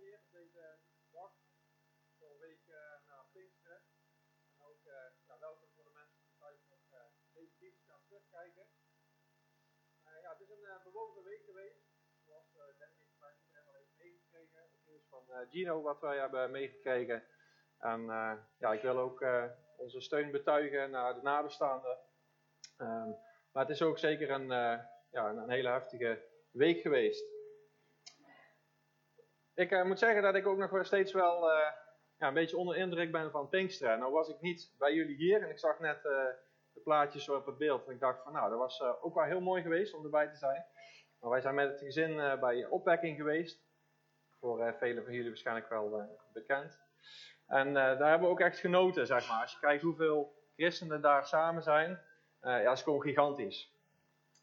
deze dag, een week uh, naar Pinksteren. En ook uh, ja, welkom voor de mensen die thuis nog uh, deze dienst gaan terugkijken. ja, het is een bewogen week geweest, zoals denk ik bij iedereen al heeft meegekregen. Het nieuws van Gino wat wij hebben meegekregen. En ja, ik wil ook onze steun betuigen naar de nabestaanden. Um, maar het is ook zeker een, ja, een hele heftige week geweest. Ik uh, moet zeggen dat ik ook nog steeds wel uh, ja, een beetje onder indruk ben van Pinksteren. Nou was ik niet bij jullie hier en ik zag net uh, de plaatjes op het beeld. En ik dacht van nou, dat was ook wel heel mooi geweest om erbij te zijn. Maar wij zijn met het gezin bij opwekking geweest. Voor velen van jullie waarschijnlijk wel bekend. En daar hebben we ook echt genoten, zeg maar. Als je kijkt hoeveel christenen daar samen zijn, ja, is gewoon gigantisch.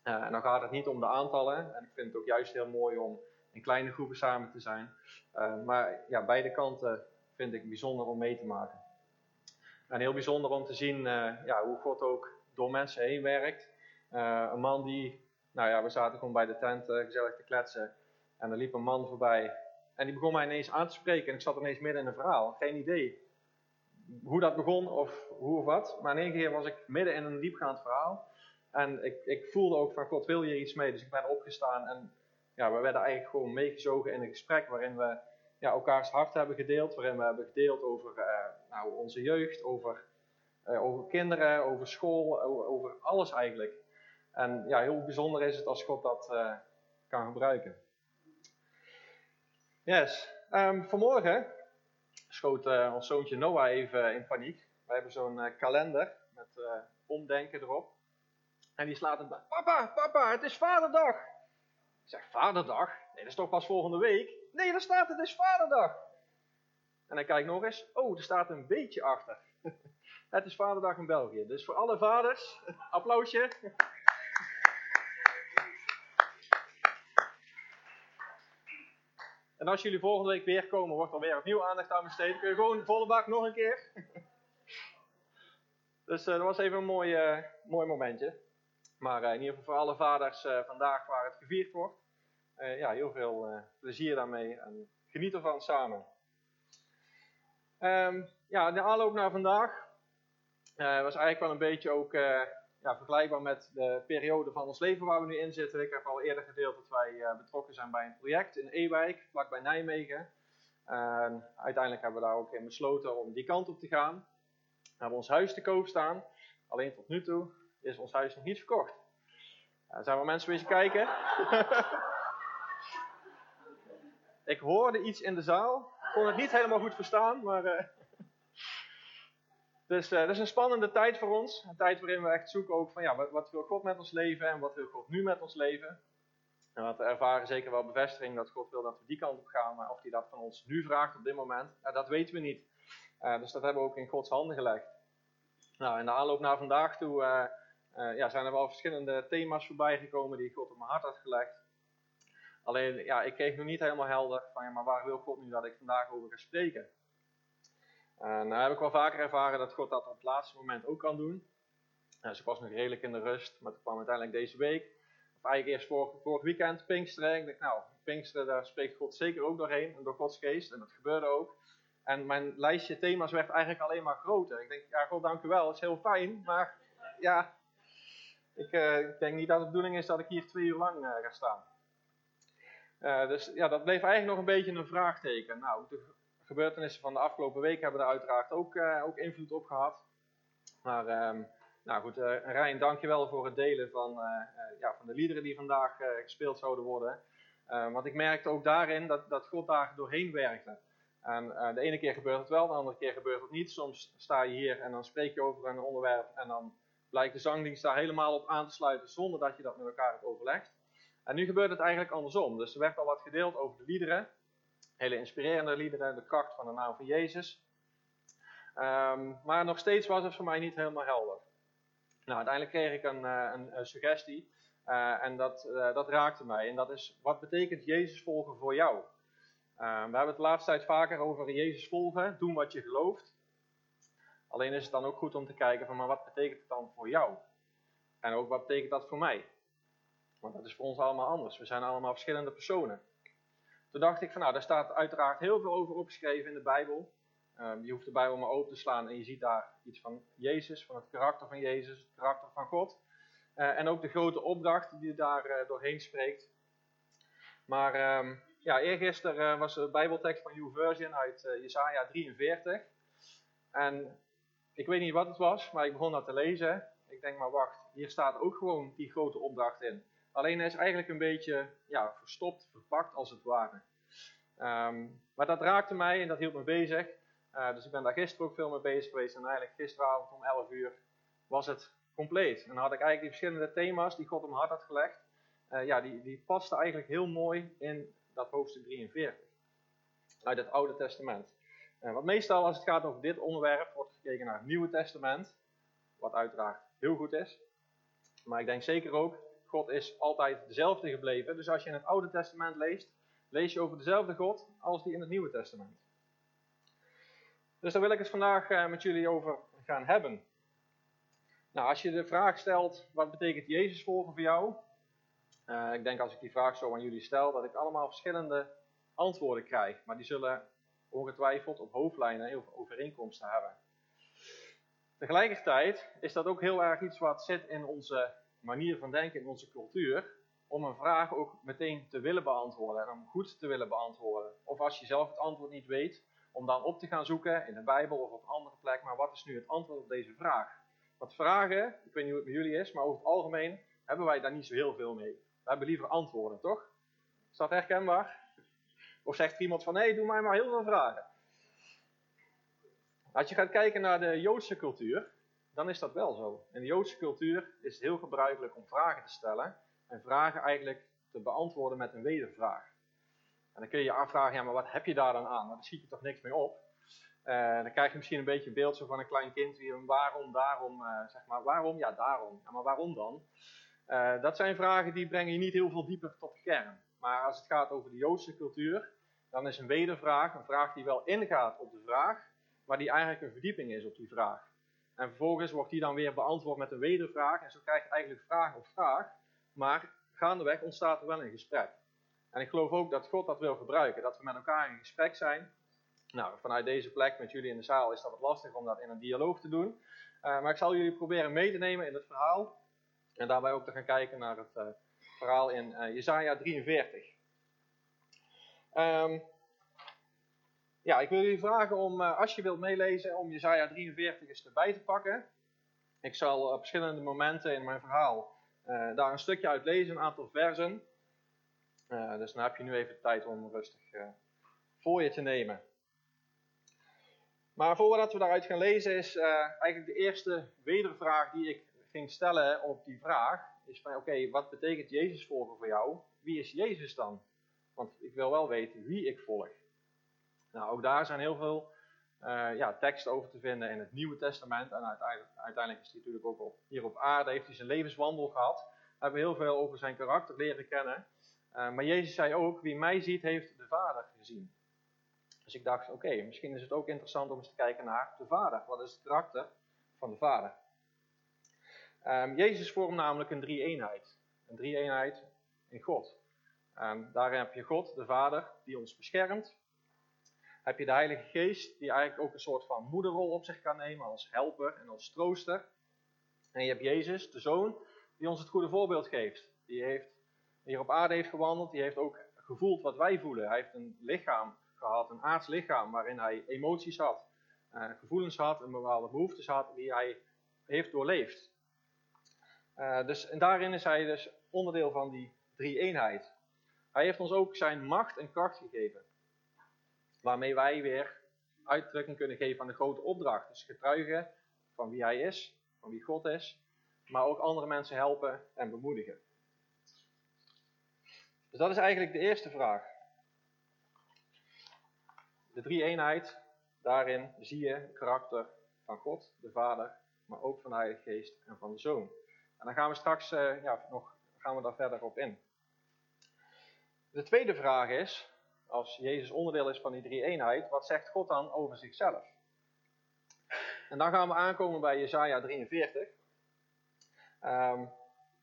en dan gaat het niet om de aantallen. En ik vind het ook juist heel mooi om in kleine groepen samen te zijn. Uh, maar ja, beide kanten vind ik bijzonder om mee te maken. En heel bijzonder om te zien uh, ja, hoe God ook door mensen heen werkt. Uh, een man die, nou ja, we zaten gewoon bij de tent gezellig te kletsen. En er liep een man voorbij. En die begon mij ineens aan te spreken. En ik zat ineens midden in een verhaal. Geen idee hoe dat begon of hoe of wat. Maar in één keer was ik midden in een diepgaand verhaal. En ik, ik voelde ook van God wil hier iets mee. Dus ik ben opgestaan en ja, we werden eigenlijk gewoon meegezogen in een gesprek waarin we ja, elkaars hart hebben gedeeld, waarin we hebben gedeeld over uh, nou, onze jeugd, over, uh, over kinderen, over school, over, alles eigenlijk. En ja, heel bijzonder is het als God dat uh, kan gebruiken. Yes, um, vanmorgen schoot ons zoontje Noah even in paniek. We hebben zo'n kalender met omdenken erop. En die slaat het Papa, papa, het is vaderdag! Zeg, vaderdag? Nee, dat is toch pas volgende week? Nee, daar staat het is vaderdag. En dan kijk nog eens, oh, er staat een beetje achter. het is vaderdag in België. Dus voor alle vaders, applausje. En als jullie volgende week weer komen, wordt er weer opnieuw aandacht aan besteed. Kun je gewoon volle bak nog een keer. dus uh, dat was even een mooi, mooi momentje. Maar uh, in ieder geval voor alle vaders uh, vandaag waar het gevierd wordt. Uh, ja, heel veel plezier daarmee en geniet ervan samen. Um, ja, de aanloop naar vandaag was eigenlijk wel een beetje ook ja, vergelijkbaar met de periode van ons leven waar we nu in zitten. Ik heb al eerder gedeeld dat wij betrokken zijn bij een project in Ewijk, vlakbij Nijmegen. En uiteindelijk hebben we daar ook in besloten om die kant op te gaan. We hebben ons huis te koop staan. Alleen tot nu toe is ons huis nog niet verkocht. Er zijn wel mensen weer kijken. ik hoorde iets in de zaal. Kon het niet helemaal goed verstaan, maar... Uh... dus uh, dat is een spannende tijd voor ons. Een tijd waarin we echt zoeken ook van, ja, wat, wat, wil God met ons leven en wat wil God nu met ons leven? En we ervaren zeker wel bevestiging dat God wil dat we die kant op gaan, maar of hij dat van ons nu vraagt op dit moment, dat weten we niet. dus dat hebben we ook in Gods handen gelegd. Nou, in de aanloop naar vandaag toe uh, ja, zijn er wel verschillende thema's voorbij gekomen die God op mijn hart had gelegd. Alleen, ja, ik kreeg nog niet helemaal helder van, ja, maar waar wil God nu dat ik vandaag over ga spreken? En nou heb ik wel vaker ervaren dat God dat op het laatste moment ook kan doen. dus ik was nog redelijk in de rust, maar het kwam uiteindelijk deze week. Of eigenlijk eerst vorig, weekend, Pinksteren. Ik dacht, nou, Pinksteren, daar spreekt God zeker ook doorheen, en door Gods geest. En dat gebeurde ook. En mijn lijstje thema's werd eigenlijk alleen maar groter. Ik denk, ja, God, dank u wel, is heel fijn, maar ja, ik, uh, ik, denk niet dat de bedoeling is dat ik hier twee uur lang uh, ga staan. Uh, dus ja, dat bleef eigenlijk nog een beetje een vraagteken. Nou, de gebeurtenissen van de afgelopen week hebben daar uiteraard ook, ook invloed op gehad. Maar um, nou goed, Rijn, dankjewel voor het delen van, ja, van de liederen die vandaag gespeeld zouden worden. want ik merkte ook daarin dat, dat God daar doorheen werkte. En de ene keer gebeurt het wel, de andere keer gebeurt het niet. Soms sta je hier en dan spreek je over een onderwerp en dan blijkt de zangdienst daar helemaal op aan te sluiten zonder dat je dat met elkaar hebt overlegd. En nu gebeurt het eigenlijk andersom. Dus er werd al wat gedeeld over de liederen. Hele inspirerende liederen, de kracht van de naam van Jezus. Um, maar nog steeds was het voor mij niet helemaal helder. Nou, uiteindelijk kreeg ik een, eh, een, suggestie. Uh, en dat, uh, dat raakte mij. En dat is, wat betekent Jezus volgen voor jou? Uh, we hebben het de laatste tijd vaker over Jezus volgen, doen wat je gelooft. Alleen is het dan ook goed om te kijken van, maar wat betekent het dan voor jou? En ook wat betekent dat voor mij? Want dat is voor ons allemaal anders. We zijn allemaal verschillende personen. toen dacht ik van nou, daar staat uiteraard heel veel over opgeschreven in de Bijbel. Um, je hoeft de Bijbel maar open te slaan en je ziet daar iets van Jezus, van het karakter van Jezus, het karakter van God. Uh, en ook de grote opdracht die daar uh, doorheen spreekt. Maar um, ja, eergisteren uh, was de Bijbeltekst van New Version uit Jesaja 43. En ik weet niet wat het was, maar ik begon dat te lezen. Ik denk maar wacht, hier staat ook gewoon die grote opdracht in. Alleen is eigenlijk een beetje ja, verstopt, verpakt als het ware. Um, maar dat raakte mij en dat hield me bezig. Uh, dus ik ben daar gisteren ook veel mee bezig geweest. En eigenlijk gisteravond om 11 uur was het compleet. En dan had ik eigenlijk die verschillende thema's die God mijn hart had gelegd. Uh, ja, die, die pasten eigenlijk heel mooi in dat hoofdstuk 43. Uit het Oude Testament. Uh, want meestal als het gaat over dit onderwerp wordt gekeken naar het Nieuwe Testament. Wat uiteraard heel goed is. Maar ik denk zeker ook, God is altijd dezelfde gebleven. Dus als je in het Oude Testament leest, lees je over dezelfde God als die in het Nieuwe Testament. Dus daar wil ik het vandaag uh, met jullie over gaan hebben. Nou, als je de vraag stelt, wat betekent Jezus volgen voor jou? Uh, ik denk als ik die vraag zo aan jullie stel, dat ik allemaal verschillende antwoorden krijg. Maar die zullen ongetwijfeld op hoofdlijnen heel veel overeenkomsten hebben. Tegelijkertijd is dat ook heel erg iets wat zit in onze manier van denken, in onze cultuur. Om een vraag ook meteen te willen beantwoorden en om goed te willen beantwoorden. Of als je zelf het antwoord niet weet, om dan op te gaan zoeken in de Bijbel of op een andere plek. Maar wat is nu het antwoord op deze vraag? Want vragen, ik weet niet hoe het met jullie is, maar over het algemeen hebben wij daar niet zo heel veel mee. We hebben liever antwoorden, toch? Is dat herkenbaar? Of zegt iemand van, nee, doe mij maar heel veel vragen. Als je gaat kijken naar de Joodse cultuur, dan is dat wel zo. In de Joodse cultuur is het heel gebruikelijk om vragen te stellen en vragen eigenlijk te beantwoorden met een wedervraag. En dan kun je je afvragen, ja, maar wat heb je daar dan aan? Daar schiet je toch niks mee op. Uh, dan krijg je misschien een beetje een beeld van een klein kind die een waarom, daarom, uh, zeg maar, waarom? Ja, daarom. Ja, maar waarom dan? Uh, dat zijn vragen die brengen je niet heel veel dieper tot de kern. Maar als het gaat over de Joodse cultuur, dan is een wedervraag een vraag die wel ingaat op de vraag, maar die eigenlijk een verdieping is op die vraag. En vervolgens wordt die dan weer beantwoord met een wedervraag. En zo krijg je eigenlijk vraag op vraag. Maar gaandeweg ontstaat er wel een gesprek. En ik geloof ook dat God dat wil gebruiken. Dat we met elkaar in gesprek zijn. Nou, vanuit deze plek met jullie in de zaal is dat wat lastig om dat in een dialoog te doen. Uh, maar ik zal jullie proberen mee te nemen in het verhaal. En daarbij ook te gaan kijken naar het uh, verhaal in uh, Jesaja 43. Um, ja, ik wil jullie vragen om, uh, als je wilt meelezen, om Jezaja 43 eens erbij te pakken. Ik zal op verschillende momenten in mijn verhaal uh, daar een stukje uit lezen, een aantal versen. Uh, dus dan heb je nu even tijd om rustig voor je te nemen. Maar voordat we daaruit gaan lezen, is eigenlijk de eerste wedervraag die ik ging stellen op die vraag, is van oké, wat betekent Jezus volgen voor jou? Wie is Jezus dan? Want ik wil wel weten wie ik volg. Nou, ook daar zijn heel veel uh, ja, teksten over te vinden in het Nieuwe Testament. En uiteindelijk, uiteindelijk is hij natuurlijk ook op, hier op aarde, heeft hij zijn levenswandel gehad. We hebben heel veel over zijn karakter leren kennen. Uh, maar Jezus zei ook, wie mij ziet, heeft de Vader gezien. Dus ik dacht, oké, misschien is het ook interessant om eens te kijken naar de Vader. Wat is het karakter van de Vader? Um, Jezus vormt namelijk een drie-eenheid. Een drie-eenheid in God. Um, daarin heb je God, de Vader, die ons beschermt, heb je de Heilige Geest, die eigenlijk ook een soort van moederrol op zich kan nemen als helper en als trooster. En je hebt Jezus, de Zoon, die ons het goede voorbeeld geeft. Die heeft hier op aarde heeft gewandeld, die heeft ook gevoeld wat wij voelen. Hij heeft een lichaam gehad, een aards lichaam, waarin hij emoties had, uh, gevoelens had en bepaalde behoeftes had, die hij heeft doorleefd. Uh, dus, en daarin is hij dus onderdeel van die drie eenheid. Hij heeft ons ook zijn macht en kracht gegeven. Waarmee wij weer uitdrukking kunnen geven aan de grote opdracht. Dus getuigen van wie hij is, van wie God is. Maar ook andere mensen helpen en bemoedigen. Dus dat is eigenlijk de eerste vraag. De drie eenheid, daarin zie je het karakter van God, de Vader, maar ook van de Heilige Geest en van de Zoon. En dan gaan we straks uh, ja, nog gaan we daar verder op in. De tweede vraag is, als Jezus onderdeel is van die drie eenheid, wat zegt God dan over zichzelf? En dan gaan we aankomen bij Jesaja 43. Um, ehm,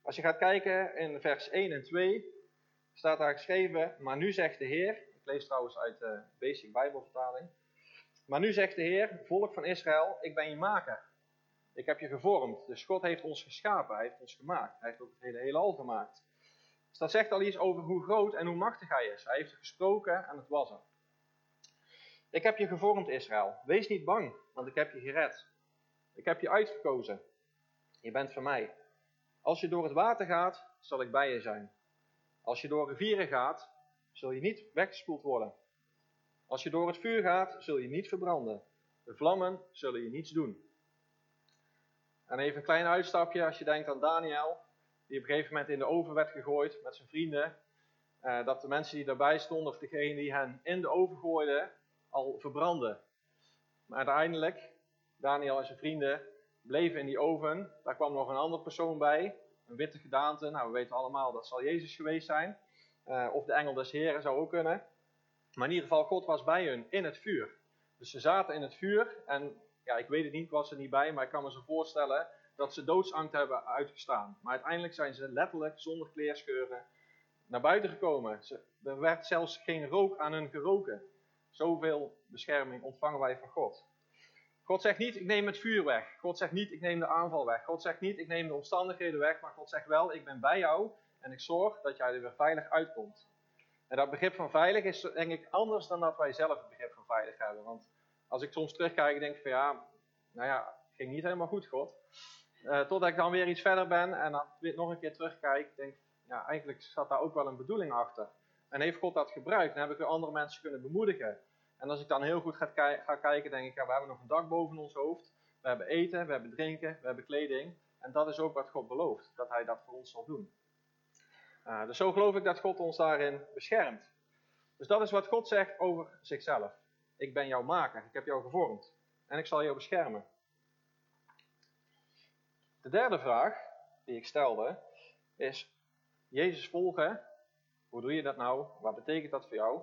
als je gaat kijken in vers 1 en 2, staat daar geschreven, maar nu zegt de Heer, Ik lees trouwens uit de Basic Bijbelvertaling. Maar nu zegt de Heer, volk van Israël, ik ben je maker. Ik heb je gevormd. Dus God heeft ons geschapen, hij heeft ons gemaakt. Hij heeft ook het hele heelal gemaakt. Dus dat zegt al iets over hoe groot en hoe machtig hij is. Hij heeft gesproken en het was er. Ik heb je gevormd, Israël. Wees niet bang, want ik heb je gered. Ik heb je uitgekozen. Je bent van mij. Als je door het water gaat, zal ik bij je zijn. Als je door rivieren gaat, zul je niet weggespoeld worden. Als je door het vuur gaat, zul je niet verbranden. De vlammen zullen je niets doen. En even een klein uitstapje als je denkt aan Daniel, die op een gegeven moment in de oven werd gegooid met zijn vrienden. Eh, dat de mensen die daarbij stonden, of degene die hen in de oven gooide, al verbranden. Maar uiteindelijk, Daniel en zijn vrienden bleven in die oven. Daar kwam nog een andere persoon bij, een witte gedaante. Nou, we weten allemaal dat zal Jezus geweest zijn. Uh, of de engel des Heren zou ook kunnen. Maar in ieder geval, God was bij hun in het vuur. Dus ze zaten in het vuur en ja, ik weet het niet, was er niet bij, maar ik kan me zo voorstellen dat ze doodsangst hebben uitgestaan. Maar uiteindelijk zijn ze letterlijk zonder kleerscheuren naar buiten gekomen. Er werd zelfs geen rook aan hun geroken. Zoveel bescherming ontvangen wij van God. God zegt niet, ik neem het vuur weg. God zegt niet, ik neem de aanval weg. God zegt niet, ik neem de omstandigheden weg. Maar God zegt wel, ik ben bij jou en ik zorg dat jij er weer veilig uitkomt. En dat begrip van veilig is denk ik anders dan dat wij zelf het begrip van veilig hebben. Want als ik soms terugkijk, denk ik van ja, nou ja, ging niet helemaal goed, God. Uh, totdat ik dan weer iets verder ben en dan weer nog een keer terugkijk, denk ja, eigenlijk zat daar ook wel een bedoeling achter. En heeft God dat gebruikt? En heb ik weer andere mensen kunnen bemoedigen. En als ik dan heel goed ga, kijken, denk ik, ja, we hebben nog een dak boven ons hoofd. We hebben eten, we hebben drinken, we hebben kleding. En dat is ook wat God belooft, dat hij dat voor ons zal doen. Uh, dus zo geloof ik dat God ons daarin beschermt. Dus dat is wat God zegt over zichzelf. Ik ben jouw maker, ik heb jou gevormd en ik zal jou beschermen. De derde vraag die ik stelde is: Jezus volgen, hoe doe je dat nou? Wat betekent dat voor jou?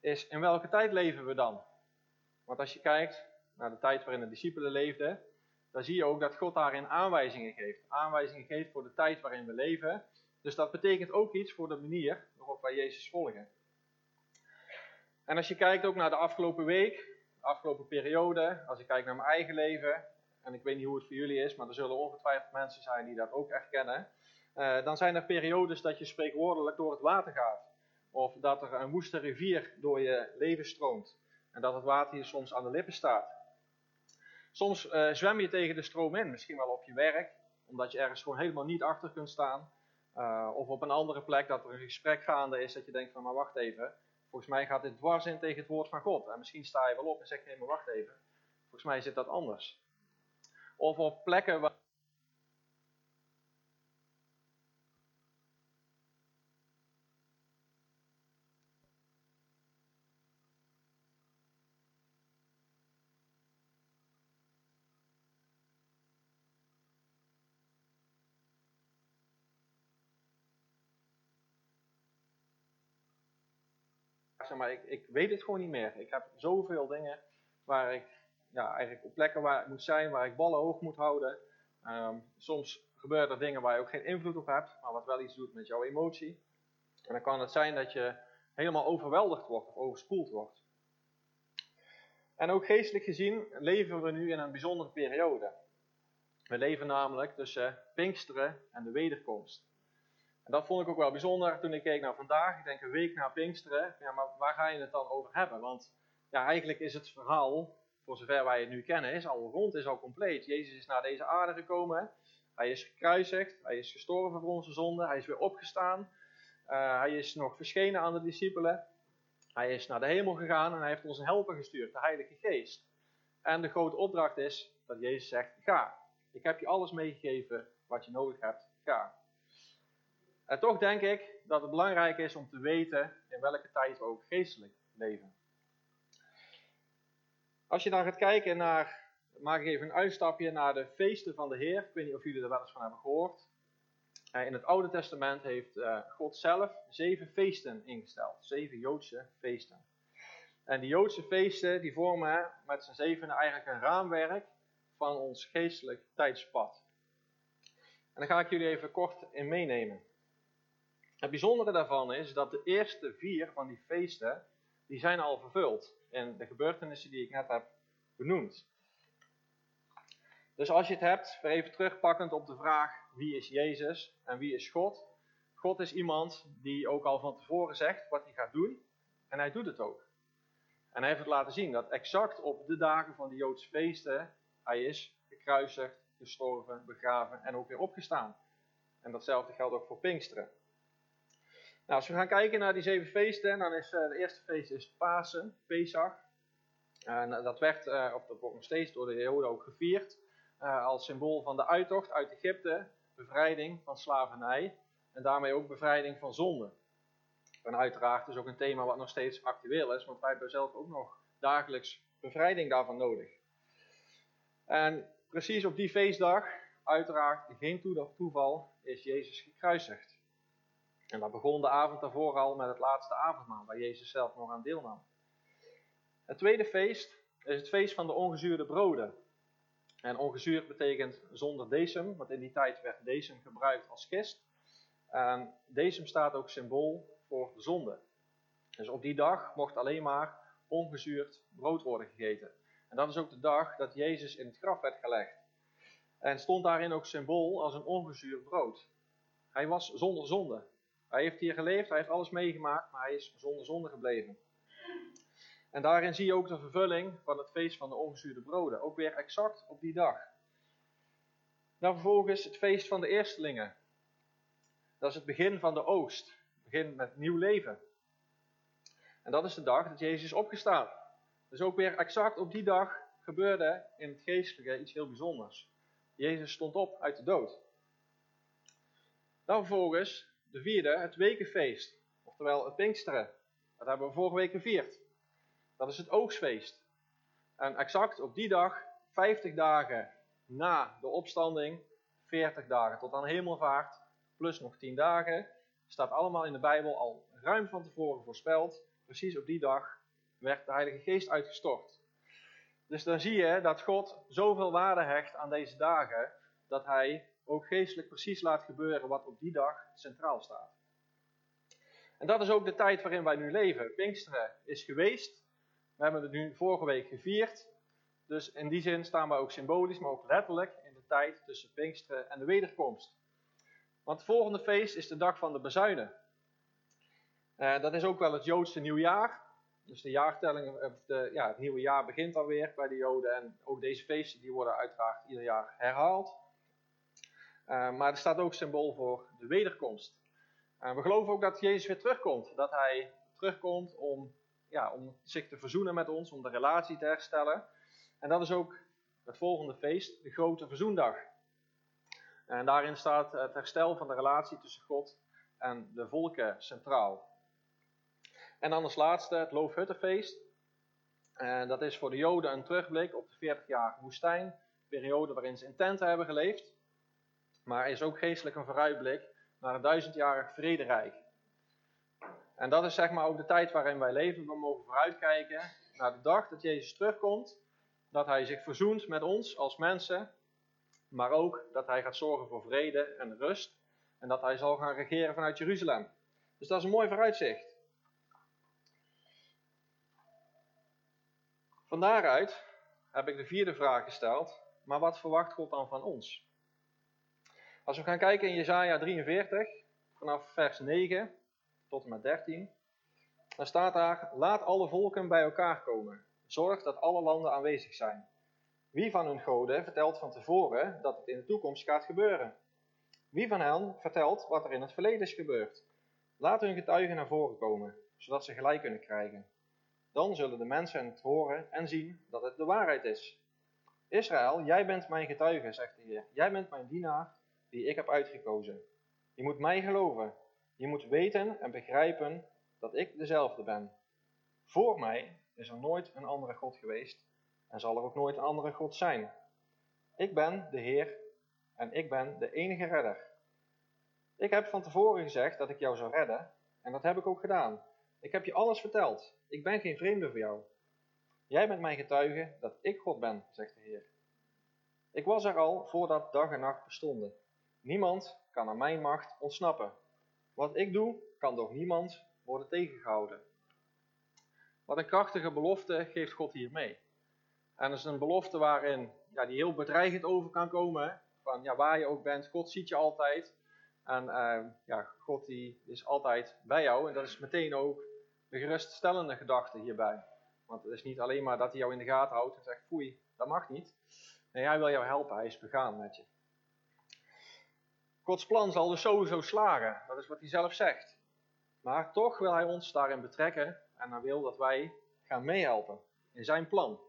Is in welke tijd leven we dan? Want als je kijkt naar de tijd waarin de discipelen leefden, dan zie je ook dat God daarin aanwijzingen geeft. Aanwijzingen geeft voor de tijd waarin we leven. Dus dat betekent ook iets voor de manier waarop wij Jezus volgen. En als je kijkt ook naar de afgelopen week, de afgelopen periode, als ik kijk naar mijn eigen leven, en ik weet niet hoe het voor jullie is, maar er zullen ongetwijfeld mensen zijn die dat ook erkennen, uh, dan zijn er periodes dat je spreekwoordelijk door het water gaat. Of dat er een woeste rivier door je leven stroomt. En dat het water hier soms aan de lippen staat. Soms uh, zwem je tegen de stroom in, misschien wel op je werk, omdat je ergens gewoon helemaal niet achter kunt staan. Uh, of op een andere plek dat er een gesprek gaande is, dat je denkt van, maar wacht even, volgens mij gaat dit dwars in tegen het woord van God. En misschien sta je wel op en zeg, nee maar wacht even, volgens mij zit dat anders. Of op plekken waar maar ik, ik weet het gewoon niet meer. Ik heb zoveel dingen waar ik, ja, eigenlijk op plekken waar ik moet zijn, waar ik ballen hoog moet houden. Ehm, soms gebeuren er dingen waar je ook geen invloed op hebt, maar wat wel iets doet met jouw emotie. En dan kan het zijn dat je helemaal overweldigd wordt of overspoeld wordt. En ook geestelijk gezien leven we nu in een bijzondere periode. We leven namelijk tussen Pinksteren en de wederkomst. En dat vond ik ook wel bijzonder toen ik keek naar vandaag. Ik denk een week na Pinksteren. Ja, maar waar ga je het dan over hebben? Want ja, eigenlijk is het verhaal, voor zover wij het nu kennen, is al rond, is al compleet. Jezus is naar deze aarde gekomen. Hij is gekruisigd. Hij is gestorven voor onze zonden. Hij is weer opgestaan. Uh, hij is nog verschenen aan de discipelen. Hij is naar de hemel gegaan en hij heeft ons een helper gestuurd, de Heilige Geest. En de grote opdracht is dat Jezus zegt: Ga. Ik heb je alles meegegeven wat je nodig hebt. Ga. En toch denk ik dat het belangrijk is om te weten in welke tijd we ook geestelijk leven. Als je dan gaat kijken naar, maak ik even een uitstapje naar de feesten van de Heer. Ik weet niet of jullie er wel eens van hebben gehoord. Eh, in het Oude Testament heeft eh, God zelf zeven feesten ingesteld. Zeven Joodse feesten. En die Joodse feesten die vormen met z'n zevenen eigenlijk een raamwerk van ons geestelijk tijdspad. En daar ga ik jullie even kort in meenemen. Het bijzondere daarvan is dat de eerste vier van die feesten die zijn al vervuld in de gebeurtenissen die ik net heb benoemd. Dus als je het hebt, weer even terugpakkend op de vraag wie is Jezus en wie is God. God is iemand die ook al van tevoren zegt wat hij gaat doen en hij doet het ook. En hij heeft het laten zien dat exact op de dagen van de Joodse feesten hij is gekruisigd, gestorven, begraven en ook weer opgestaan. En datzelfde geldt ook voor Pinksteren. Nou, als we gaan kijken naar die zeven feesten, dan is uh, de eerste feest is Pasen, Pesach. En dat werd, uh, of dat wordt nog steeds door de Joden ook gevierd, als symbool van de uittocht uit Egypte, bevrijding van slavernij en daarmee ook bevrijding van zonde. En uiteraard is ook een thema wat nog steeds actueel is, want wij hebben zelf ook nog dagelijks bevrijding daarvan nodig. En precies op die feestdag, uiteraard geen toeval, is Jezus gekruisigd. En dat begon de avond daarvoor al met het laatste avondmaal, waar Jezus zelf nog aan deelnam. Het tweede feest is het feest van de ongezuurde broden. En ongezuurd betekent zonder decem, want in die tijd werd decem gebruikt als kist. En decem staat ook symbool voor de zonde. Dus op die dag mocht alleen maar ongezuurd brood worden gegeten. En dat is ook de dag dat Jezus in het graf werd gelegd. En stond daarin ook symbool als een ongezuurd brood. Hij was zonder zonde. Hij heeft hier geleefd, hij heeft alles meegemaakt, maar hij is zonder zonde gebleven. En daarin zie je ook de vervulling van het feest van de ongezuurde broden. Ook weer exact op die dag. Dan vervolgens het feest van de eerstelingen. Dat is het begin van de oogst. Het begin met nieuw leven. En dat is de dag dat Jezus is opgestaan. Dus ook weer exact op die dag gebeurde in het geestelijke iets heel bijzonders. Jezus stond op uit de dood. Dan vervolgens de vierde, het wekenfeest. Oftewel het Pinksteren. Dat hebben we vorige week gevierd. Dat is het oogstfeest. En exact op die dag, 50 dagen na de opstanding, 40 dagen tot aan hemelvaart, plus nog 10 dagen, staat allemaal in de Bijbel al ruim van tevoren voorspeld. Precies op die dag werd de Heilige Geest uitgestort. Dus dan zie je dat God zoveel waarde hecht aan deze dagen, dat hij ook geestelijk precies laat gebeuren wat op die dag centraal staat. En dat is ook de tijd waarin wij nu leven. Pinksteren is geweest. We hebben het nu vorige week gevierd. Dus in die zin staan we ook symbolisch, maar ook letterlijk in de tijd tussen Pinksteren en de wederkomst. Want het volgende feest is de dag van de bezuinen. Uh, dat is ook wel het Joodse nieuwjaar. Dus de jaartelling, de, ja, het nieuwe jaar begint alweer bij de Joden. En ook deze feesten die worden uiteraard ieder jaar herhaald. Uh, maar er staat ook symbool voor de wederkomst. Uh, we geloven ook dat Jezus weer terugkomt. Dat hij terugkomt om ja, om zich te verzoenen met ons, om de relatie te herstellen. En dat is ook het volgende feest, de grote verzoendag. En daarin staat het herstel van de relatie tussen God en de volken centraal. En dan als laatste het Loofhuttenfeest. En dat is voor de Joden een terugblik op de 40-jarige woestijn, periode waarin ze in tenten hebben geleefd. Maar is ook geestelijk een vooruitblik naar een duizendjarig vrederijk. En dat is zeg maar ook de tijd waarin wij leven. We mogen vooruitkijken naar de dag dat Jezus terugkomt. Dat hij zich verzoent met ons als mensen. Maar ook dat hij gaat zorgen voor vrede en rust. En dat hij zal gaan regeren vanuit Jeruzalem. Dus dat is een mooi vooruitzicht. Van daaruit heb ik de vierde vraag gesteld. Maar wat verwacht God dan van ons? Als we gaan kijken in Jesaja 43, vanaf vers 9 tot en met 13. Dan staat daar: Laat alle volken bij elkaar komen. Zorg dat alle landen aanwezig zijn. Wie van hun goden vertelt van tevoren dat het in de toekomst gaat gebeuren? Wie van hen vertelt wat er in het verleden is gebeurd? Laat hun getuigen naar voren komen, zodat ze gelijk kunnen krijgen. Dan zullen de mensen het horen en zien dat het de waarheid is. Israël, jij bent mijn getuige, zegt de Heer. Jij bent mijn dienaar die ik heb uitgekozen. Je moet mij geloven, je moet weten en begrijpen dat ik dezelfde ben. Voor mij is er nooit een andere God geweest en zal er ook nooit een andere God zijn. Ik ben de Heer en ik ben de enige redder. Ik heb van tevoren gezegd dat ik jou zou redden en dat heb ik ook gedaan. Ik heb je alles verteld. Ik ben geen vreemde voor jou. Jij bent mijn getuige dat ik God ben, zegt de Heer. Ik was er al voordat dag en nacht bestonden. Niemand kan aan mijn macht ontsnappen. Wat ik doe, kan door niemand worden tegengehouden. Wat een krachtige belofte geeft God hier mee. En dat is een belofte waarin, ja, die heel bedreigend over kan komen. Van ja, waar je ook bent, God ziet je altijd. En uh, ja, God die is altijd bij jou. En dat is meteen ook de geruststellende gedachte hierbij. Want het is niet alleen maar dat hij jou in de gaten houdt en zegt, foei, dat mag niet. Nee, hij wil jou helpen, hij is begaan met je. Gods plan zal dus sowieso slagen, dat is wat hij zelf zegt. Maar toch wil hij ons daarin betrekken en hij wil dat wij gaan meehelpen in zijn plan.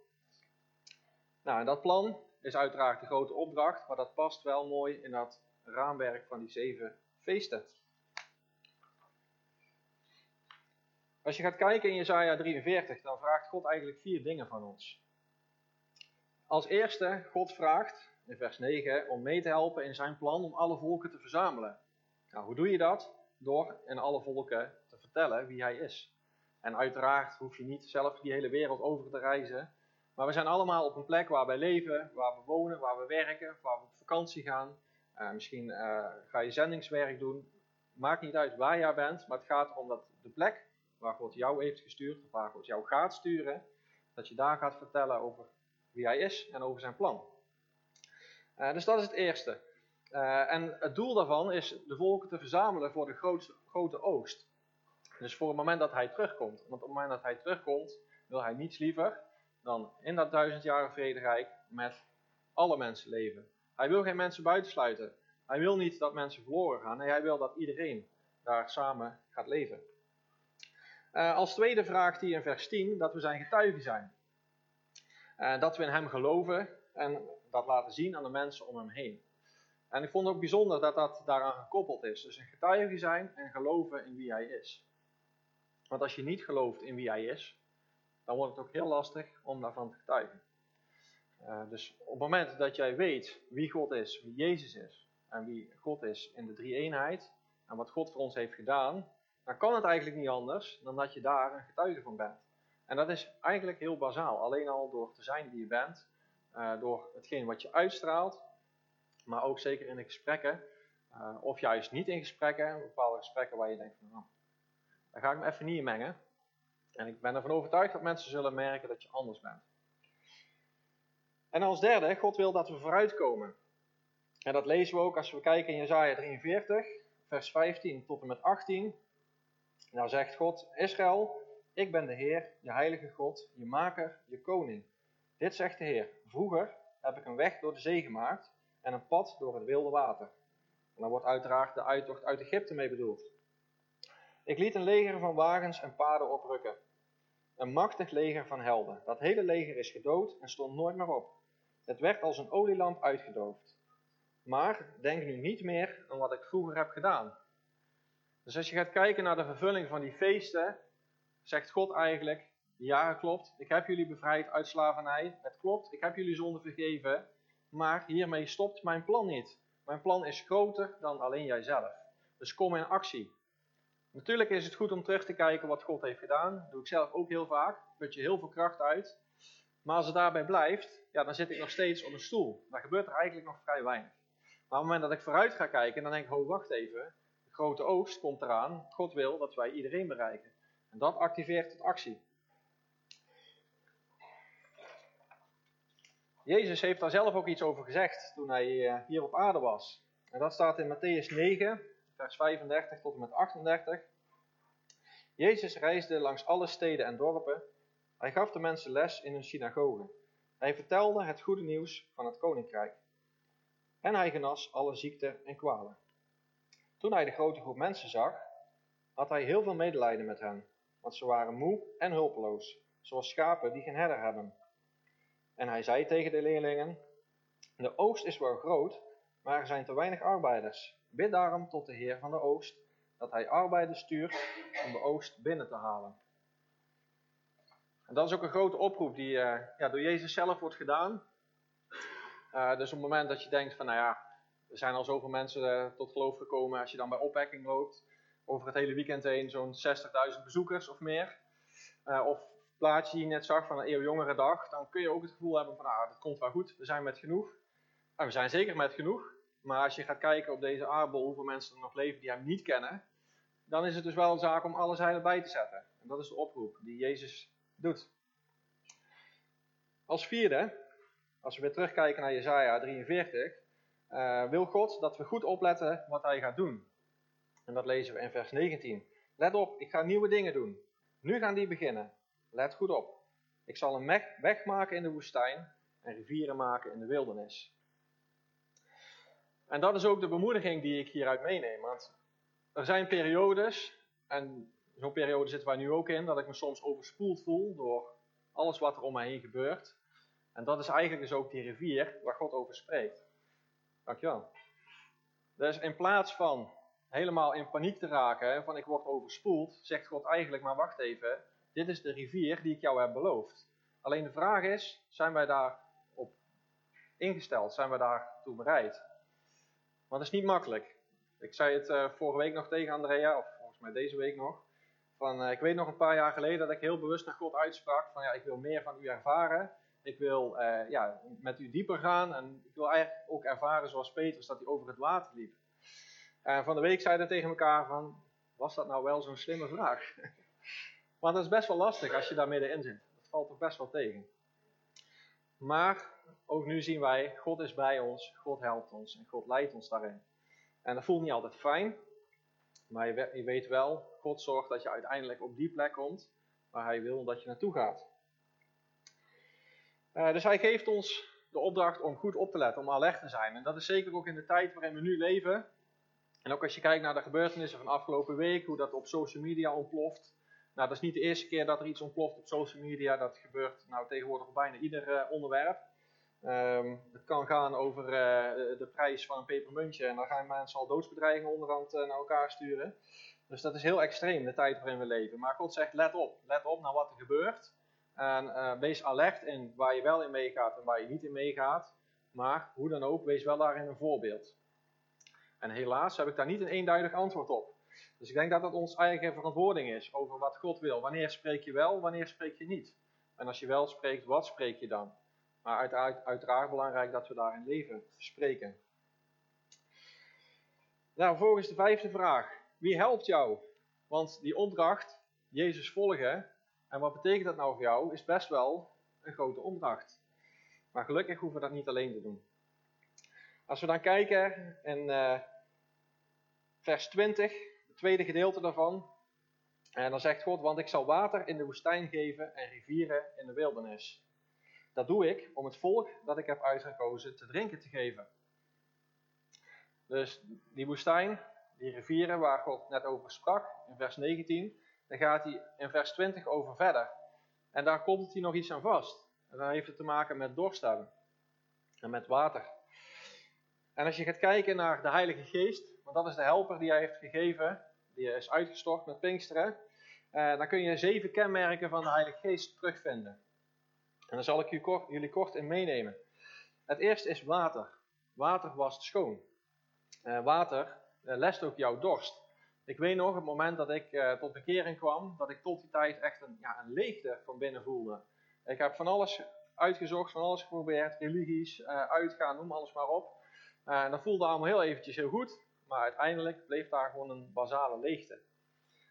Nou, en dat plan is uiteraard de grote opdracht, maar dat past wel mooi in dat raamwerk van die zeven feesten. Als je gaat kijken in Jesaja 43, dan vraagt God eigenlijk vier dingen van ons. Als eerste, God vraagt in vers 9 om mee te helpen in zijn plan om alle volken te verzamelen. Nou, hoe doe je dat? Door in alle volken te vertellen wie hij is. En uiteraard hoef je niet zelf die hele wereld over te reizen. Maar we zijn allemaal op een plek waar wij leven, waar we wonen, waar we werken, waar we op vakantie gaan. Uh, misschien uh, ga je zendingswerk doen. Maakt niet uit waar jij bent, maar het gaat erom dat de plek waar God jou heeft gestuurd, of waar God jou gaat sturen, dat je daar gaat vertellen over wie hij is en over zijn plan. Uh, dus dat is het eerste. Uh, en het doel daarvan is de volken te verzamelen voor de grote oogst. Dus voor het moment dat hij terugkomt. Want op het moment dat hij terugkomt, wil hij niets liever dan in dat duizendjarige vrederijk met alle mensen leven. Hij wil geen mensen buitensluiten. Hij wil niet dat mensen verloren gaan. Nee, hij wil dat iedereen daar samen gaat leven. Uh, als tweede vraagt hij in vers 10 dat we zijn getuigen zijn. Dat we in hem geloven en dat laten zien aan de mensen om hem heen. En ik vond het ook bijzonder dat dat daaraan gekoppeld is. Dus een getuige zijn en geloven in wie hij is. Want als je niet gelooft in wie hij is, dan wordt het ook heel lastig om daarvan te getuigen. Uh, dus op het moment dat jij weet wie God is, wie Jezus is en wie God is in de drie eenheid en wat God voor ons heeft gedaan, dan kan het eigenlijk niet anders dan dat je daar een getuige van bent. En dat is eigenlijk heel bazaal. Alleen al door te zijn wie je bent, uh, door hetgeen wat je uitstraalt, maar ook zeker in de gesprekken, uh, of juist niet in gesprekken, bepaalde gesprekken waar je denkt van, nou, ga ik me even niet mengen. En ik ben ervan overtuigd dat mensen zullen merken dat je anders bent. En als derde, God wil dat we vooruitkomen. En dat lezen we ook als we kijken in Jezaja 43, vers 15 tot en met 18. Nou zegt God, Israël, ik ben de Heer, je heilige God, je maker, je koning. Dit zegt de Heer, vroeger heb ik een weg door de zee gemaakt en een pad door het wilde water. En daar wordt uiteraard de uittocht uit Egypte mee bedoeld. Ik liet een leger van wagens en paarden oprukken. Een machtig leger van helden. Dat hele leger is gedood en stond nooit meer op. Het werd als een olielamp uitgedoofd. Maar denk nu niet meer aan wat ik vroeger heb gedaan. Dus als je gaat kijken naar de vervulling van die feesten, zegt God eigenlijk, ja klopt, ik heb jullie bevrijd uit slavernij, het klopt, ik heb jullie zonde vergeven, maar hiermee stopt mijn plan niet. Mijn plan is groter dan alleen jijzelf. Dus kom in actie. Natuurlijk is het goed om terug te kijken wat God heeft gedaan. Dat doe ik zelf ook heel vaak. Put je heel veel kracht uit. Maar als het daarbij blijft, ja, dan zit ik nog steeds op een stoel. Dan gebeurt er eigenlijk nog vrij weinig. Maar op het moment dat ik vooruit ga kijken, dan denk ik, ho, wacht even. De grote oogst komt eraan. God wil dat wij iedereen bereiken. En dat activeert het actie. Jezus heeft daar zelf ook iets over gezegd toen hij eh, hier op aarde was. En dat staat in Matthäus 9, vers 35 tot en met 38. Jezus reisde langs alle steden en dorpen. Hij gaf de mensen les in hun synagogen. Hij vertelde het goede nieuws van het koninkrijk. En hij genas alle ziekten en kwalen. Toen hij de grote groep mensen zag, had hij heel veel medelijden met hen, want ze waren moe en hulpeloos, zoals schapen die geen herder hebben. En hij zei tegen de leerlingen: De oogst is wel groot, maar er zijn te weinig arbeiders. Bid daarom tot de Heer van de oogst, dat hij arbeiders stuurt om de oogst binnen te halen. En dat is ook een grote oproep die uh, ja, door Jezus zelf wordt gedaan. Uh, dus op het moment dat je denkt van, nou ja, er zijn al zoveel mensen uh, tot geloof gekomen, als je dan bij opwekking loopt, over het hele weekend heen zo'n 60.000 bezoekers of meer. of plaatje die je net zag van een eeuwjongere dag, dan kun je ook het gevoel hebben van, nou, dat komt wel goed, we zijn met genoeg. En we zijn zeker met genoeg. Maar als je gaat kijken op deze aardbol hoeveel mensen er nog leven die hem niet kennen, dan is het dus wel een zaak om alle zeilen bij te zetten. En dat is de oproep die Jezus doet. Als vierde, als we weer terugkijken naar Jesaja 43, uh, wil God dat we goed opletten wat hij gaat doen. En dat lezen we in vers 19. Let op, ik ga nieuwe dingen doen. Nu gaan die beginnen. Let goed op. Ik zal een weg maken in de woestijn en rivieren maken in de wildernis. En dat is ook de bemoediging die ik hieruit meeneem. Want er zijn periodes, en zo'n periode zitten wij nu ook in, dat ik me soms overspoeld voel door alles wat er om mij heen gebeurt. En dat is eigenlijk dus ook die rivier waar God over spreekt. Dankjewel. Dus in plaats van helemaal in paniek te raken, van ik word overspoeld, zegt God eigenlijk, maar wacht even, dit is de rivier die ik jou heb beloofd. Alleen de vraag is, zijn wij daarop ingesteld? Zijn wij daartoe bereid? Want het is niet makkelijk. Ik zei het uh, vorige week nog tegen Andrea, of volgens mij deze week nog. Van, uh, ik weet nog een paar jaar geleden dat ik heel bewust naar God uitsprak van ja, ik wil meer van u ervaren. Ik wil uh, ja, met u dieper gaan en ik wil eigenlijk ook ervaren zoals Petrus dat hij over het water liep. En van de week zeiden we tegen elkaar van, was dat nou wel zo'n slimme vraag? Want dat is best wel lastig als je daar middenin zit. Dat valt toch best wel tegen. Maar ook nu zien wij, God is bij ons, God helpt ons en God leidt ons daarin. En dat voelt niet altijd fijn, maar je weet wel, God zorgt dat je uiteindelijk op die plek komt waar Hij wil dat je naartoe gaat. Uh, dus Hij geeft ons de opdracht om goed op te letten, om alert te zijn. En dat is zeker ook in de tijd waarin we nu leven. En ook als je kijkt naar de gebeurtenissen van afgelopen week, hoe dat op social media ontploft. Nou, dat is niet de eerste keer dat er iets ontploft op social media. Dat gebeurt nou tegenwoordig op bijna ieder uh, onderwerp. Um, het kan gaan over uh, de prijs van een pepermuntje en dan gaan mensen al doodsbedreigingen onderhand uh, naar elkaar sturen. Dus dat is heel extreem, de tijd waarin we leven. Maar God zegt, let op, let op naar wat er gebeurt. En wees alert in waar je wel in meegaat en waar je niet in meegaat. Maar hoe dan ook, wees wel daarin een voorbeeld. En helaas heb ik daar niet een eenduidig antwoord op. Dus ik denk dat dat ons eigen verantwoording is over wat God wil. Wanneer spreek je wel, wanneer spreek je niet? En als je wel spreekt, wat spreek je dan? Maar uiteraard, uiteraard belangrijk dat we daarin leven spreken. Nou, volgens de vijfde vraag. Wie helpt jou? Want die opdracht, Jezus volgen, en wat betekent dat nou voor jou, is best wel een grote opdracht. Maar gelukkig hoeven we dat niet alleen te doen. Als we dan kijken in uh, vers 20, het tweede gedeelte daarvan. En dan zegt God, want ik zal water in de woestijn geven en rivieren in de wildernis. Dat doe ik om het volk dat ik heb uitgekozen te drinken te geven. Dus die woestijn, die rivieren waar God net over sprak, in vers 19, dan gaat hij in vers 20 over verder. En daar komt hij nog iets aan vast. En dan heeft het te maken met hebben. En met water. En als je gaat kijken naar de Heilige Geest, want dat is de helper die hij heeft gegeven, die is uitgestort met Pinksteren, eh, dan kun je zeven kenmerken van de Heilige Geest terugvinden. En daar zal ik jullie kort in meenemen. Het eerste is water. Water wast schoon. Uh, water uh, lest ook jouw dorst. Ik weet nog, het moment dat ik uh, tot bekering kwam, dat ik tot die tijd echt een, ja, een leegte van binnen voelde. Ik heb van alles uitgezocht, van alles geprobeerd, religies, uitgaan, noem alles maar op. en dat voelde allemaal heel eventjes heel goed, maar uiteindelijk bleef daar gewoon een basale leegte.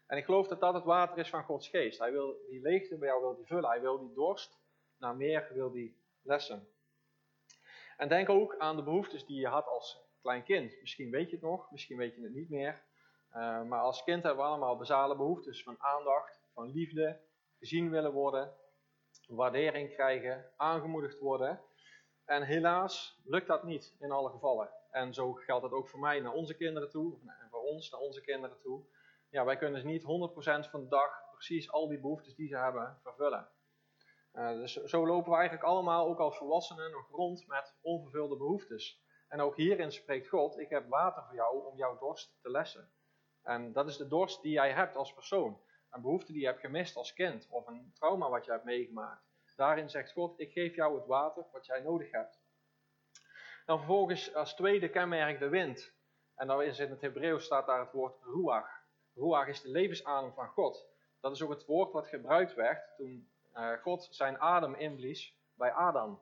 En ik geloof dat dat het water is van Gods geest. Hij wil die leegte bij jou wil die vullen. Hij wil die dorst naar meer wil die lessen. En denk ook aan de behoeftes die je had als klein kind. Misschien weet je het nog, misschien weet je het niet meer. Uh, maar als kind hebben we allemaal basale behoeftes van aandacht, van liefde, gezien willen worden, waardering krijgen, aangemoedigd worden. En helaas lukt dat niet in alle gevallen. En zo geldt dat ook voor mij naar onze kinderen toe, en voor ons naar onze kinderen toe. Ja, wij kunnen dus niet 100% van de dag precies al die behoeftes die ze hebben vervullen. Uh, dus zo lopen we eigenlijk allemaal, ook als volwassenen, nog rond met onvervulde behoeftes. En ook hierin spreekt God, ik heb water voor jou om jouw dorst te lessen. En dat is de dorst die jij hebt als persoon. Een behoefte die je hebt gemist als kind, of een trauma wat je hebt meegemaakt. Daarin zegt God, ik geef jou het water wat jij nodig hebt. Dan vervolgens als tweede kenmerk de wind. En dan is in het Hebreeuws staat daar het woord ruach. Ruach is de levensadem van God. Dat is ook het woord wat gebruikt werd toen uh, God zijn adem inblies bij Adam.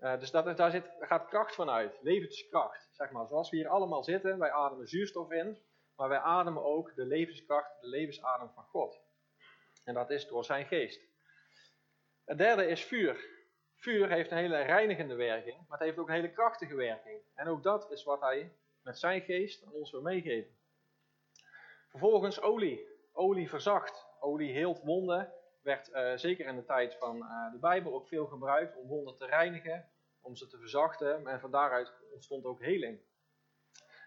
Uh, dus dat, daar zit, gaat kracht van uit, levenskracht. Zeg maar. Zoals we hier allemaal zitten, wij ademen zuurstof in, maar wij ademen ook de levenskracht, de levensadem van God. En dat is door zijn geest. Het derde is vuur. Vuur heeft een hele reinigende werking, maar het heeft ook een hele krachtige werking. En ook dat is wat hij met zijn geest aan ons wil meegeven. Vervolgens olie. Olie verzacht. Olie heelt wonden. Werd uh, zeker in de tijd van uh, de Bijbel ook veel gebruikt om wonden te reinigen, om ze te verzachten. En van daaruit ontstond ook heling.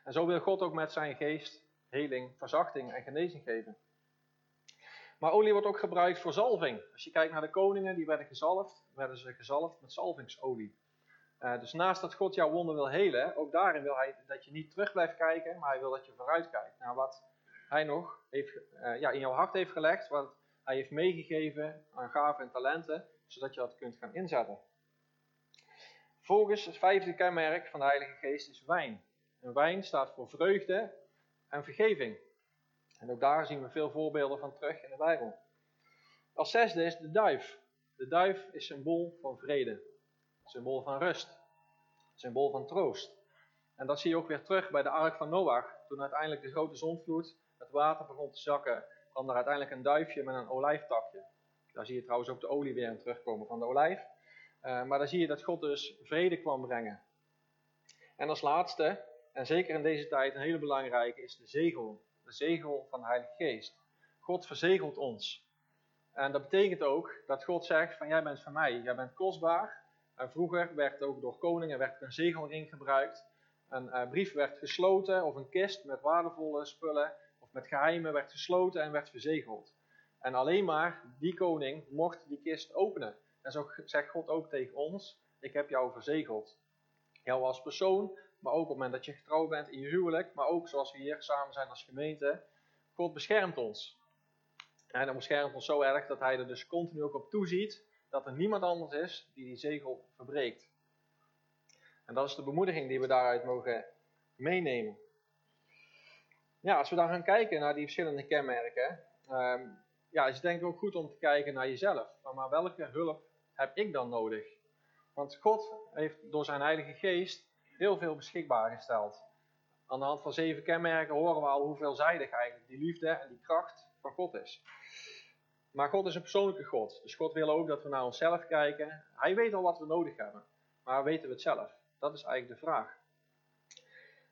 En zo wil God ook met zijn geest heling, verzachting en genezing geven. Maar olie wordt ook gebruikt voor zalving. Als je kijkt naar de koningen, die werden gezalfd, werden ze gezalfd met zalvingsolie. Uh, dus naast dat God jouw wonden wil helen, ook daarin wil hij dat je niet terug blijft kijken, maar hij wil dat je vooruit kijkt naar wat hij nog heeft, uh, ja, in jouw hart heeft gelegd, wat hij heeft meegegeven aan gaven en talenten, zodat je dat kunt gaan inzetten. Volgens het vijfde kenmerk van de Heilige Geest is wijn. En wijn staat voor vreugde en vergeving. En ook daar zien we veel voorbeelden van terug in de Bijbel. Als zesde is de duif. De duif is symbool van vrede, symbool van rust, symbool van troost. En dat zie je ook weer terug bij de ark van Noach. Toen uiteindelijk de grote zondvloed het water begon te zakken, kwam er uiteindelijk een duifje met een olijftakje. Daar zie je trouwens ook de olie weer in terugkomen van de olijf. Uh, maar dan zie je dat God dus vrede kwam brengen. En als laatste, en zeker in deze tijd een hele belangrijke, is de zegel de zegel van de Heilige Geest. God verzegelt ons. En dat betekent ook dat God zegt van jij bent van mij, jij bent kostbaar. En vroeger werd ook door koningen werd een zegelring gebruikt. Een uh, brief werd gesloten of een kist met waardevolle spullen of met geheimen werd gesloten en werd verzegeld. En alleen maar die koning mocht die kist openen. En zo zegt God ook tegen ons, ik heb jou verzegeld. Jou als persoon, maar ook op het moment dat je getrouwd bent in je huwelijk, maar ook zoals we hier samen zijn als gemeente. God beschermt ons. En hij beschermt ons zo erg dat hij er dus continu ook op toeziet dat er niemand anders is die die zegel verbreekt. En dat is de bemoediging die we daaruit mogen meenemen. Ja, als we dan gaan kijken naar die verschillende kenmerken, um, ja, is het denk ik ook goed om te kijken naar jezelf. Van maar welke hulp heb ik dan nodig? Want God heeft door zijn Heilige Geest heel veel beschikbaar gesteld. Aan de hand van zeven kenmerken horen we al hoe veelzijdig eigenlijk die liefde en die kracht van God is. Maar God is een persoonlijke God. Dus God wil ook dat we naar onszelf kijken. Hij weet al wat we nodig hebben. Maar weten we het zelf? Dat is eigenlijk de vraag.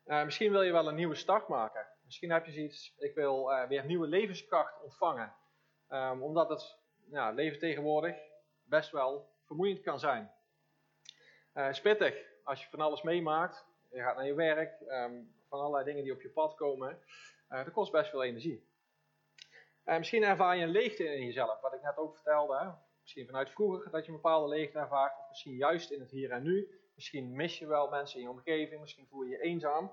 Uh, misschien wil je wel een nieuwe start maken. Misschien heb je zoiets, ik wil uh, weer nieuwe levenskracht ontvangen. Um, omdat het ja, leven tegenwoordig best wel vermoeiend kan zijn. Uh, spittig, als je van alles meemaakt, je gaat naar je werk, um, van allerlei dingen die op je pad komen, uh, dat kost best veel energie. Uh, misschien ervaar je een leegte in jezelf, wat ik net ook vertelde. Hè? Misschien vanuit vroeger dat je een bepaalde leegte ervaart, of misschien juist in het hier en nu. Misschien mis je wel mensen in je omgeving, misschien voel je je eenzaam.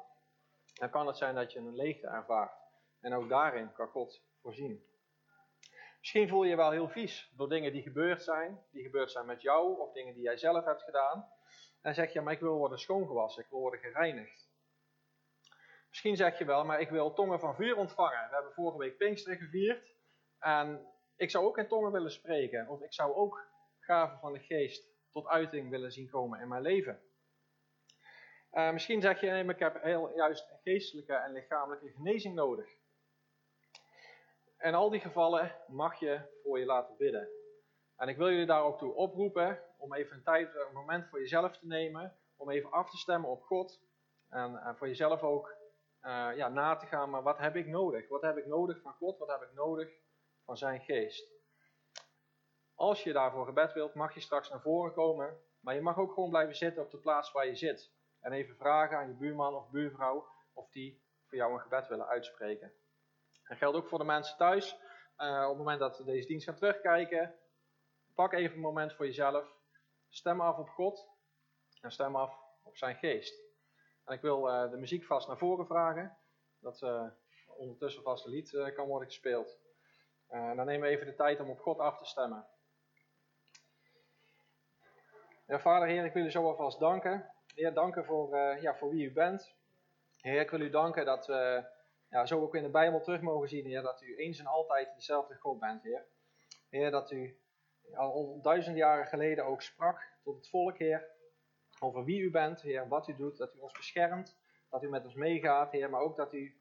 Dan kan het zijn dat je een leegte ervaart. En ook daarin kan God voorzien. Misschien voel je je wel heel vies door dingen die gebeurd zijn, die gebeurd zijn met jou, of dingen die jij zelf hebt gedaan. En zeg je, maar ik wil worden schoongewassen, ik wil worden gereinigd. Misschien zeg je wel, maar ik wil tongen van vuur ontvangen. We hebben vorige week Pinksteren gevierd. En ik zou ook in tongen willen spreken. Of ik zou ook gaven van de geest tot uiting willen zien komen in mijn leven. Uh, misschien zeg je, nee, ik heb heel juist geestelijke en lichamelijke genezing nodig. In al die gevallen mag je voor je laten bidden. En ik wil jullie daar ook toe oproepen om even een tijd, een moment voor jezelf te nemen, om even af te stemmen op God. En, en voor jezelf ook uh, ja, na te gaan, maar wat heb ik nodig? Wat heb ik nodig van God? Wat heb ik nodig van zijn geest? Als je daarvoor gebed wilt, mag je straks naar voren komen. Maar je mag ook gewoon blijven zitten op de plaats waar je zit. En even vragen aan je buurman of buurvrouw of die voor jou een gebed willen uitspreken. Dat geldt ook voor de mensen thuis. Uh, op het moment dat ze deze dienst gaan terugkijken, pak even een moment voor jezelf. Stem af op God en stem af op zijn geest. En ik wil uh, de muziek vast naar voren vragen, dat uh, ondertussen vast een lied uh, kan worden gespeeld. dan nemen we even de tijd om op God af te stemmen. Ja, Vader, Heer, ik wil u zo alvast danken. Heer, danken voor, ja, voor wie u bent. Heer, ik wil u danken dat we ja, zo ook in de Bijbel terug mogen zien, Heer, dat u eens en altijd dezelfde God bent, Heer. Heer, dat u al duizend jaren geleden ook sprak tot het volk, Heer, over wie u bent, Heer, wat u doet, dat u ons beschermt, dat u met ons meegaat, Heer, maar ook dat u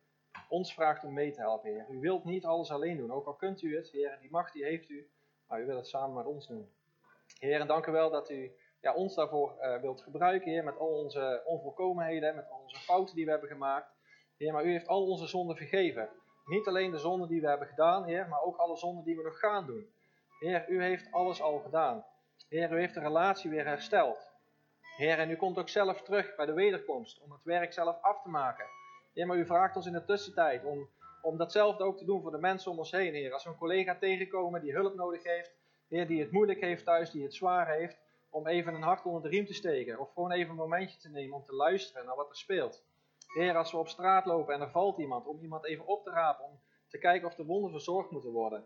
ons vraagt om mee te helpen, Heer. U wilt niet alles alleen doen, ook al kunt u het, Heer, die macht die heeft u, maar u wilt het samen met ons doen. Heer, en dank u wel dat u ja, ons daarvoor uh, wilt gebruiken, Heer, met al onze onvolkomenheden, met al onze fouten die we hebben gemaakt. Heer, maar u heeft al onze zonden vergeven. Niet alleen de zonden die we hebben gedaan, Heer, maar ook alle zonden die we nog gaan doen. Heer, u heeft alles al gedaan. Heer, u heeft de relatie weer hersteld. Heer, en u komt ook zelf terug bij de wederkomst om het werk zelf af te maken. Heer, maar u vraagt ons in de tussentijd om, om datzelfde ook te doen voor de mensen om ons heen, Heer. Als we een collega tegenkomen die hulp nodig heeft, Heer, die het moeilijk heeft thuis, die het zwaar heeft, om even een hart onder de riem te steken. Of gewoon even een momentje te nemen om te luisteren naar wat er speelt. Heer, als we op straat lopen en er valt iemand, om iemand even op te rapen, om te kijken of de wonden verzorgd moeten worden.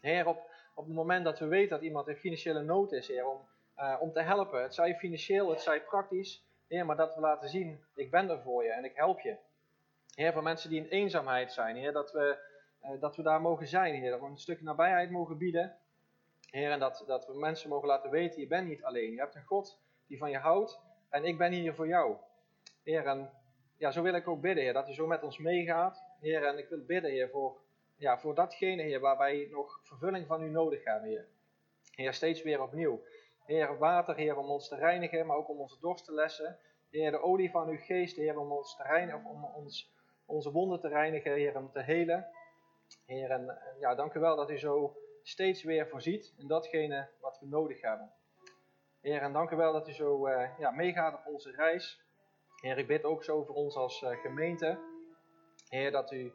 Heer, op, op het moment dat we weten dat iemand in financiële nood is, Heer, om, uh, om te helpen. Het zij financieel, het zij praktisch. Heer, maar dat we laten zien, ik ben er voor je en ik help je. Heer, voor mensen die in eenzaamheid zijn, Heer, dat we, uh, dat we daar mogen zijn, Heer. Dat we een stuk nabijheid mogen bieden. Heer, en dat, dat we mensen mogen laten weten, je bent niet alleen. Je hebt een God die van je houdt en ik ben hier voor jou. Heer, en ja, zo wil ik ook bidden, Heer, dat u zo met ons meegaat. Heer, en ik wil bidden, Heer, voor, ja, voor datgene, Heer, waar wij nog vervulling van u nodig hebben, Heer. Heer, steeds weer opnieuw. Heer, water, Heer, om ons te reinigen, maar ook om onze dorst te lessen. Heer, de olie van uw geest, Heer, om ons te reinigen, of om ons, onze wonden te reinigen, Heer, om te helen. Heer, en ja, dank u wel dat u zo steeds weer voorziet in datgene wat we nodig hebben. Heer, en dank u wel dat u zo uh, ja, meegaat op onze reis. Heer, ik bid ook zo voor ons als uh, gemeente. Heer, dat u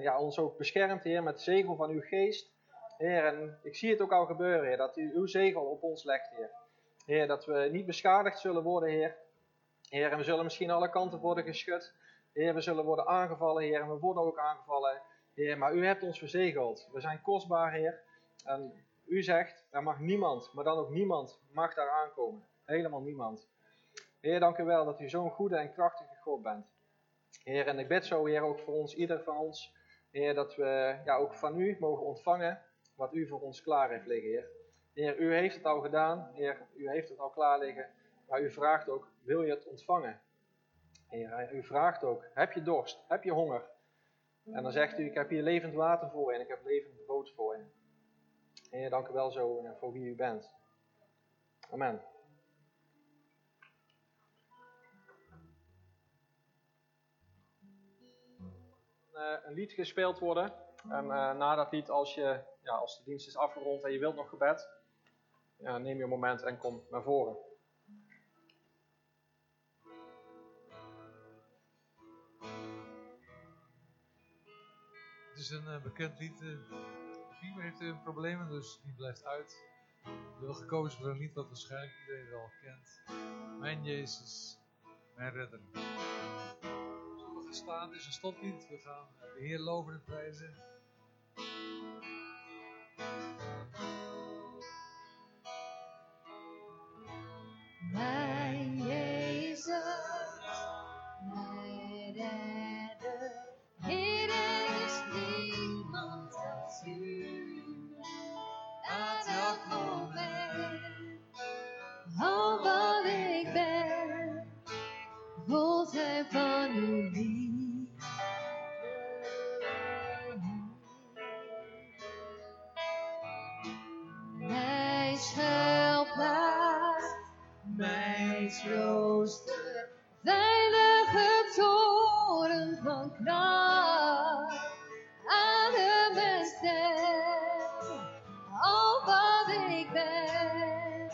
ja, ons ook beschermt, Heer, met zegel van uw geest. Heer, en ik zie het ook al gebeuren, Heer, dat u uw zegel op ons legt, Heer. Heer, dat we niet beschadigd zullen worden, Heer. Heer, en we zullen misschien alle kanten worden geschud. Heer, we zullen worden aangevallen, Heer, en we worden ook aangevallen. Heer, maar u hebt ons verzegeld. We zijn kostbaar, Heer. En u zegt, er mag niemand, maar dan ook niemand, mag daar aankomen. Helemaal niemand. Heer, dank u wel dat u zo'n goede en krachtige God bent. Heer, en ik bid zo, Heer, ook voor ons, ieder van ons. Heer, dat we ja, ook van u mogen ontvangen wat u voor ons klaar heeft liggen, Heer. Heer, u heeft het al gedaan. Heer, u heeft het al klaar liggen. Maar u vraagt ook, wil je het ontvangen? Heer, u vraagt ook, heb je dorst? Heb je honger? En dan zegt u, ik heb hier levend water voor en ik heb levend brood voor je. Heer, dank u wel zo voor wie u bent. Amen. Een lied gespeeld worden. En uh, na dat lied, als, je, ja, als de dienst is afgerond en je wilt nog gebed, ja, neem je een moment en kom naar voren. Het is een uh, bekend lied. Fieber heeft problemen, dus die blijft uit. We hebben gekozen voor een lied wat waarschijnlijk iedereen wel kent. Mijn Jezus, mijn redder. Staan, is een stoplied. We gaan de Heer loven en prijzen. Trooster, veilige toren van kracht, adem en stem, al wat ik ben,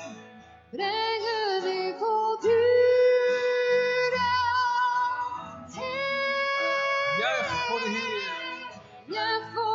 breng het u voortdurend. Juich voor de Heer. Ja, voor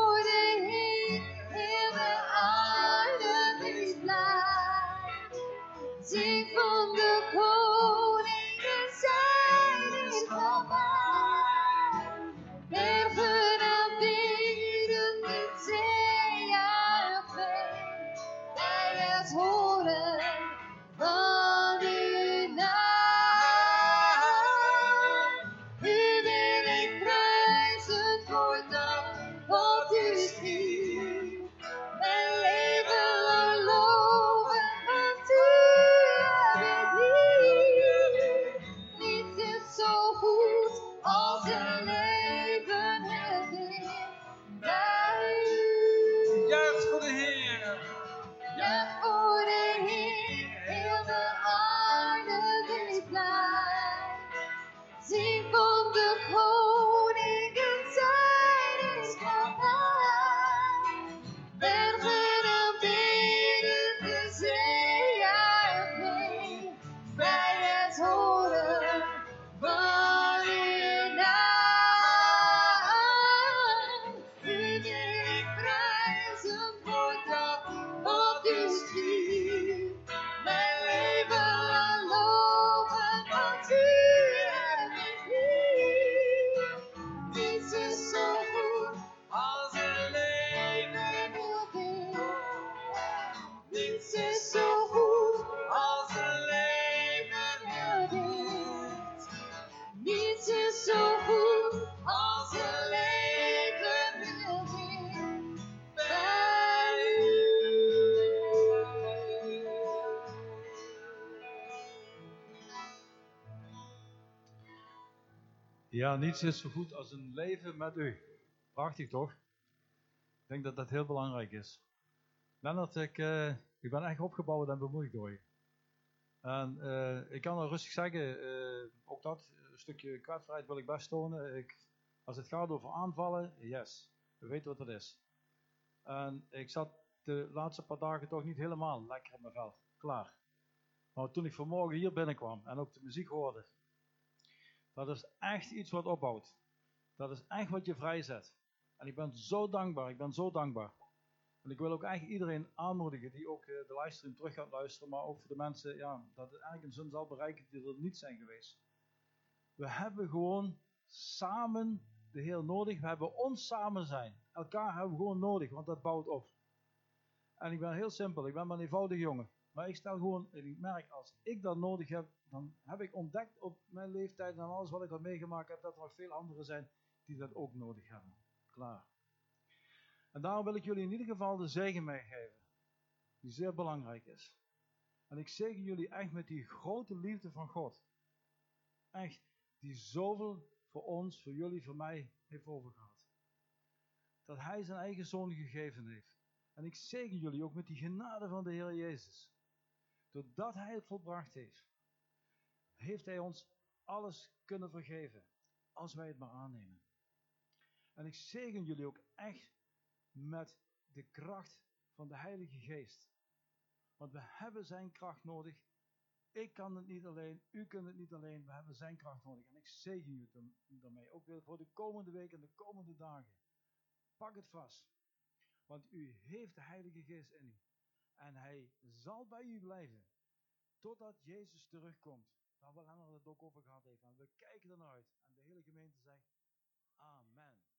Ja, niets is zo goed als een leven met u. Prachtig toch? Ik denk dat dat heel belangrijk is. Lennart, ik, eh, ik ben echt opgebouwd en bemoedigd door je. En eh, ik kan wel rustig zeggen, eh, ook dat een stukje kwetsbaarheid wil ik best tonen. Ik, als het gaat over aanvallen, yes, we weten wat dat is. En ik zat de laatste paar dagen toch niet helemaal lekker in mijn vel, klaar. Maar toen ik vanmorgen hier binnenkwam en ook de muziek hoorde, dat is echt iets wat opbouwt. Dat is echt wat je vrijzet. En ik ben zo dankbaar, ik ben zo dankbaar. En ik wil ook echt iedereen aanmoedigen die ook eh, de livestream terug gaat luisteren, maar ook voor de mensen, ja, dat het eigenlijk een zin zal bereiken die er niet zijn geweest. We hebben gewoon samen de Heer nodig. We hebben ons samen zijn. Elkaar hebben we gewoon nodig, want dat bouwt op. En ik ben heel simpel, ik ben maar een eenvoudige jongen. Maar ik stel gewoon, ik merk, als ik dat nodig heb, dan heb ik ontdekt op mijn leeftijd en alles wat ik al meegemaakt heb, dat er nog veel anderen zijn die dat ook nodig hebben. Klaar. En daarom wil ik jullie in ieder geval de zegen meegeven, die zeer belangrijk is. En ik zegen jullie echt met die grote liefde van God. Echt, die zoveel voor ons, voor jullie, voor mij heeft overgehad. Dat Hij zijn eigen zoon gegeven heeft. En ik zegen jullie ook met die genade van de Heer Jezus. Doordat Hij het volbracht heeft, heeft Hij ons alles kunnen vergeven. Als wij het maar aannemen. En ik zegen jullie ook echt met de kracht van de Heilige Geest. Want we hebben Zijn kracht nodig. Ik kan het niet alleen, u kunt het niet alleen. We hebben Zijn kracht nodig. En ik zegen jullie daarm- daarmee. Ook weer voor de komende weken en de komende dagen. Pak het vast. Want u heeft de Heilige Geest in u. En Hij zal bij u blijven. Totdat Jezus terugkomt. Waar we het ook over gehad heeft. En we kijken ernaar uit. En de hele gemeente zegt Amen.